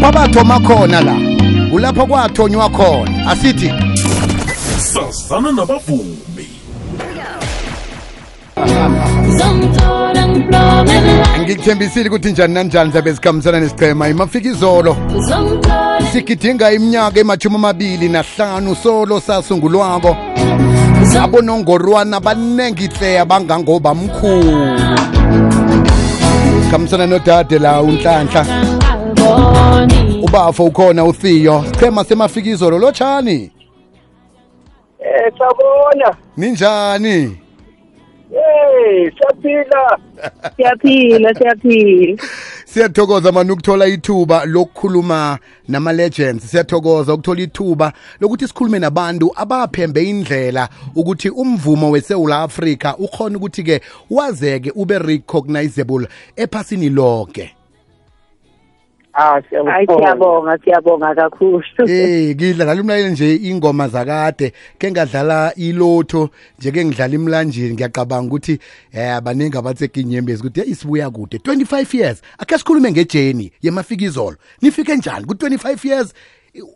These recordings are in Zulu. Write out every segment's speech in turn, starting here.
lapho abathoma khona la. Kulapho kwathonywa khona. Asithi sazana nabavumi. Ngikuthembisile ukuthi njani nanjani zabe zikhambisana nesichema imafika izolo sigidinga iminyaka emashumi amabili nahlanu solo sasungulwako. Abonongorwana banengihle abangangoba mkhulu khambisana nodade la unhlanhla. Ubafo ukhona uthiyo. Sichema semafika izolo lotshani Eh sabona. ninjani? Eh saphila. siyaphila siyaphila. Siyathokoza mani ukuthola ithuba lokukhuluma nama-legends. Siyathokoza ukuthola ithuba lokuthi sikhulume nabantu abaphembe indlela ukuthi umvumo wesewula afrika ukhona ukuthi-ke wazeke ube recognizable ephasini lonke Ah siyabonga. siyabonga kakhulu. Eh ngidlala umlaleli nje ingoma zakade ke ngadlala ilotho nje ke ngidlala imlanjeni. Ngiyacabanga ukuthi eh abaningi abatsekinyembezi ukuthi hey isibuya kude. 25 years ake sikhulume ngejeni yemafikizolo. Nifike njani ku 25 years?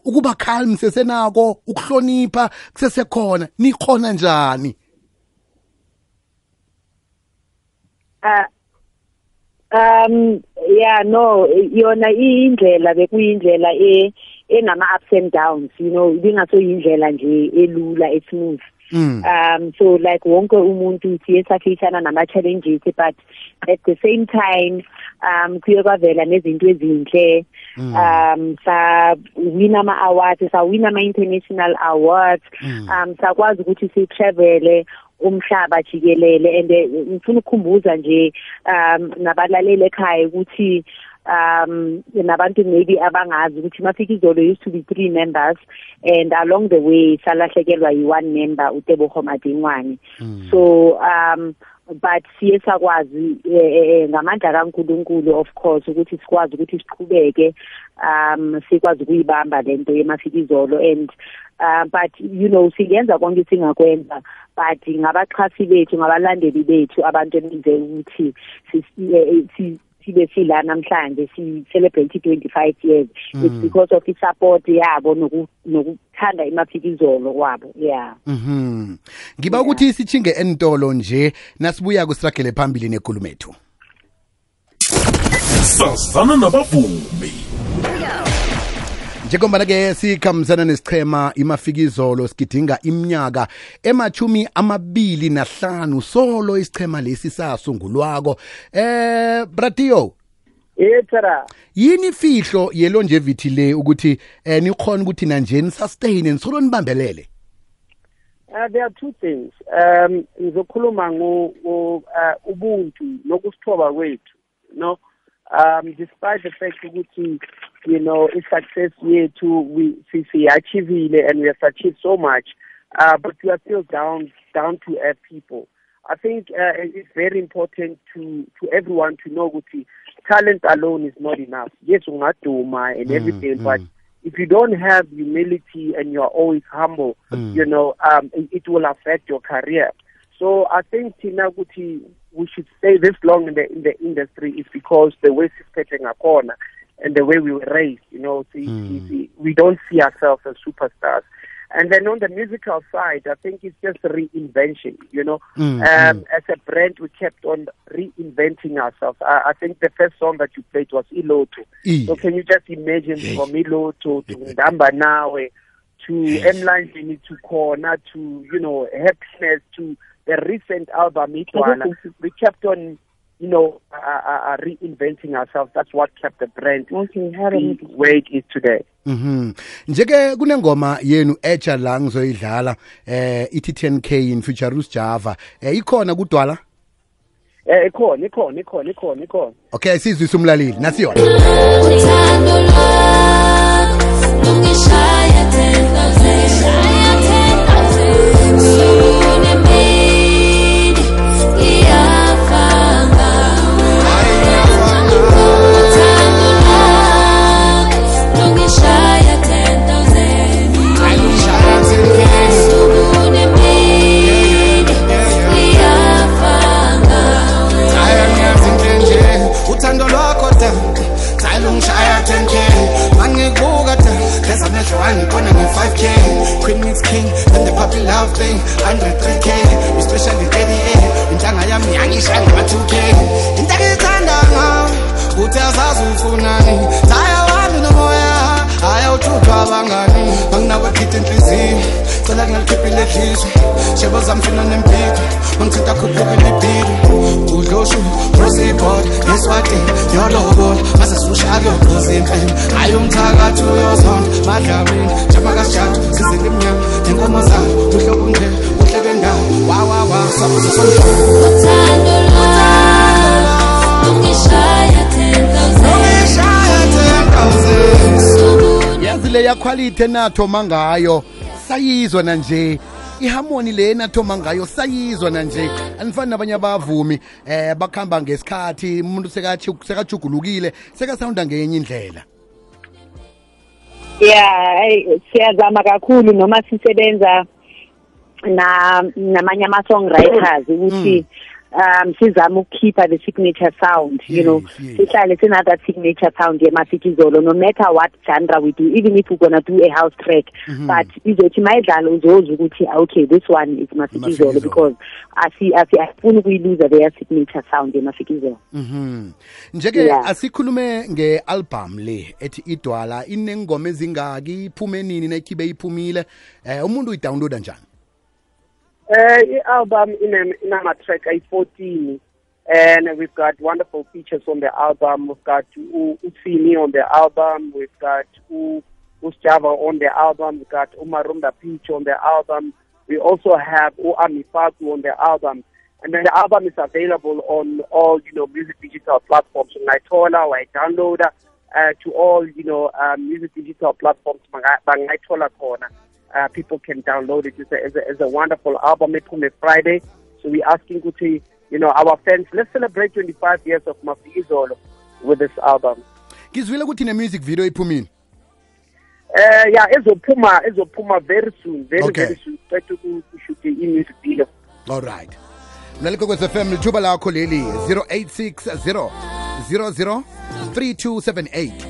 Ukuba calm sesenako ukuhlonipha kusesekhona nikhona njani? Ah, um yeah no yona indlela bekuyindlela e enama ups and downs you know ibingasoyindlela nje elula esmooth Mm. um so like wonke umuntu siye saphishana nama challenges but at the same time um kuye kwavela nezinto ezinhle. Um sa win ama awards. Sa win ama international awards um sakwazi ukuthi si travele umhlaba jikelele and eh, ngifuna ukukhumbuza nje um nabalaleli ekhaya ukuthi um nabantu maybe abangazi ukuthi mafika izolo used to be three members and along the way salahlekelwa yi-one member uteboho madingwane so um but siye sakwazi eh, eh, ngamandla kaNkuluNkulu of course ukuthi sikwazi ukuthi siqhubeke um sikwazi ukuyibamba lento yemafikizolo and uh, but you know singenza konke singakwenza but ngabaxhasi bethu ngabalandeli bethu abantu ebenze ukuthi eh, sibe sila namhlanje si celebrate 25 years. It's because of the support yabo noku- nokuthanda imafikizolo kwabo yeah. Mhm. Ngiba ukuthi sichinge entolo nje nasibuya kusiragele phambili nekhulumethu. sazana nabavumi. Njengombana ke sikhambisana nesichema imafikizolo sigidinga iminyaka emachumi amabili nahlanu solo isichema lesi sasungulwako eh bratio tsara. yini fihlo yelonjevithi le ukuthi eh nikhona ukuthi nanje nisustain nisolo nibambelele Uh, there are two things. Um ngizokhuluma ngo, uh, ubuntu nokusithoba kwethu. No. Um despite the fact ukuthi you know i success year yethu we si si achievile and we have achieved so much uh but we are still down down to earth people. I think uh, it's very important to to everyone to know ukuthi talent alone is not enough. Yes, ungaduma and everything, but if you don't have humility and you're always humble, you know, um, it, it will affect your career. So I think Tina Guti, we should stay this long in the in the industry is because the way Sispeteng corner and the way we were raised, you know, see, see, see, we don't see ourselves as superstars. And then on the musical side, I think it's just reinvention, you know. Mm, um, As a brand, we kept on reinventing ourselves. I, I think the first song that you played was Iloto. Iye. So can you just imagine from Iloto to Ndamba Nawe to Emlanjini to Corner to, you know, Happiness to the recent album Itwana. We kept on, you know, uh, uh, uh, reinventing ourselves. That's what kept the brand okay the way it is today. Mhm. Njeke kunengoma yenu etsha la ngizoyidlala eh ithi 10K in Futurus Java. Eh ikhona kudwala? Eh, ikhona, ikhona, ikhona, ikhona, ikhona. Okay sizwisa umlaleli nasiyona. lwakho 10000 shaya 10000 queen meets king then the puppy love thing under 3k especially 38 intanga yami yangisha ngama 2k intanga ithanda ngawe uthi azazi uyifunani wami nomoya haya uthuthu abangani anginakwekhithi inhliziyo cela kungalikhiphile edlizwe shebo zamfina nempilo mangithinta khuphuka udloshu usibod eswatini yolo. Mase sushake uqoza empeni hayi umthakathi uyozonda madlawini njengomakasijatu sizele emnyama nenkomo zayo uhlobo nje uhle bendawo wawawa sabuze somhlolo Uthando lwami lungishaya 10,000 ungishaya 10,000 yazi le yakhwalithe nathoma ngayo sayizwa nanje. Iharmony le nathoma ngayo sayizwa nanje. Anifani nabanye abavumi eh bakhamba ngesikhathi umuntu sekajugulukile sekasawunda ngenye indlela. Yeah siyazama kakhulu noma sisebenza na namanye ama songwriters ukuthi um sizama ukukhipha the signature sound you know Yes, know sihlale sina that signature sound yemasikizolo no matter what genre we do even if we're gonna do a house track but izothi mayidlala uzozwa ukuthi okay this one is Mafikizolo. because asi asi asifuni ukuyiluza their signature sound yemasikizolo Mhm. Njeke Yeah. asikhulume nge-album le ethi idwala inengoma ezingaki iphume nini nayikhibe iphumile eh umuntu uyidownloada njani Uh, i-album inama-track ayi-14 and we've got wonderful features on the album. We've got Utsini on the album. We've got Usjava on the album. We've got Umarumda Peach on the album. We also have Uami Faku on the album. And then the album is available on all, you know, music digital platforms. Or downloader, uh, to all, you know, um, music digital platforms. Bangaitola Corner uh, people can download it. It's a, it's a, it's a wonderful album. It come Friday. So we're asking Kuti, you know, our fans, let's celebrate 25 years of Mafizolo with this album. ngizwile ukuthi ne-music video iphumile Uh, yeah, ezophuma ezophuma very soon, very Okay. very soon. To shoot the music video. alright mlaleko kwez fm lithuba lakho leli 0860 00 3278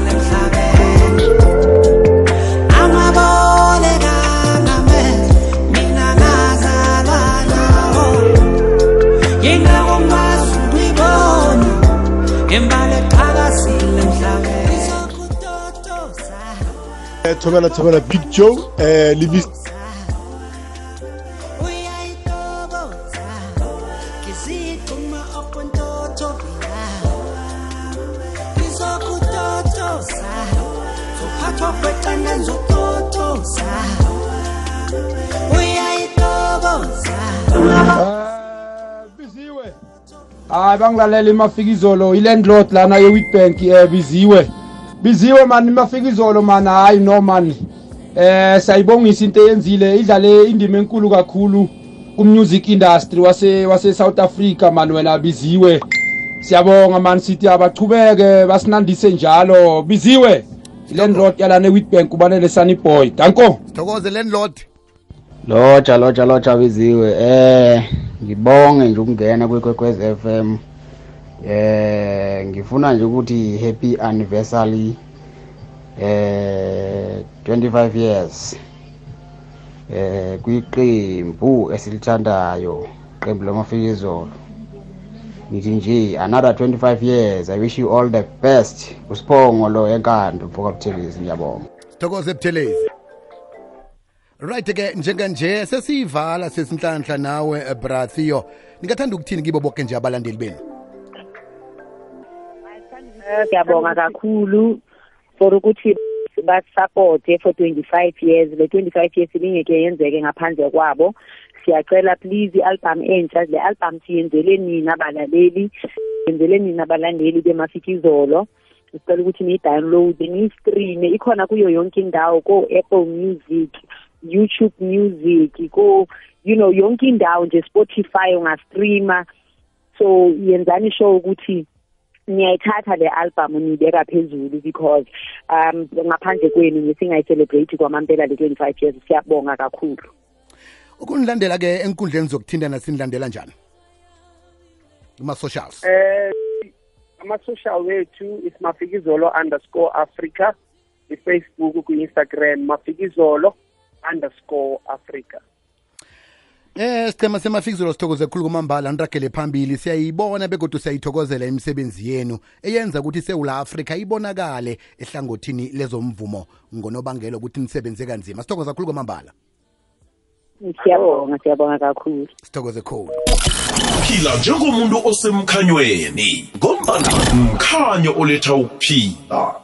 Eh, e, thomela thomela big joe e, levis. Ah, Hayi bangilalele imafikizolo i-landlord lana ye-witbank um biziwe. Biziwe mani imafikizolo mani hayi no mani. Eh sayibongisa into eyenzile idlale indima enkulu kakhulu ku-music industry wase wase South Africa mani wena biziwe. Siyabonga mani sithi abachubeke basinandise njalo. Biziwe ilandlord yalana e-witbank ubanele sunny boy. Danko. Sithokoze landlord loja loja loja biziwe. Eh ngibonge nje ukungena kweKwekwez FM eh ngifuna nje ukuthi happy anniversary eh 25 years. Eh kwiqembu esilithandayo iqembu lamafikizolo ngithi nje another 25 years. I wish you all the best. Usiphongo lo enkando mfoka buthelezi ngiyabonga. Sithokoze buthelezi right ke njenganje sesiyivala sesinhlanhla nawe eh, brathio ningathanda ukuthini kibo bonke nje abalandeli benu? Siyabonga kakhulu for ukuthi basupporte for 25 years. Le 25 years ibingeke yenzeke ngaphandle kwabo. Siyacela please i-album entsha le album siyenzele nina abalaleli yenzele nina abalandeli bemafikizolo sicela ukuthi niyi-download niyi-streame ikhona kuyo yonke indawo ko-apple music youtube music ko you know yonke indawo nje spotify ungastreama. So yenzani sure ukuthi niyayithatha le album niyibeka phezulu because um ngaphandle kwenu ngisingayicelebrate kwamampela le 25 years. Siyabonga kakhulu. Ukunilandela ke enkundleni zokuthintana sinilandela njani? Kuma-socials eh ama-social wethu is mafikizolo underscore africa. I-facebook ku-instagram mafikizolo underscore africa Eh sicema semafikizolo sithokoze khulu kumambala niragele phambili. Siyayibona begodwa siyayithokozela imisebenzi yenu eyenza ukuthi sewula afrika ibonakale ehlangothini lezomvumo ngonobangela ukuthi nisebenze kanzima sithokoza khulu kwamambala siyabonga siyabonga kakhulu. Sithokoze khulu. Phila njengomuntu osemkhanyweni ngombana mkhanyo oletha ukuphila.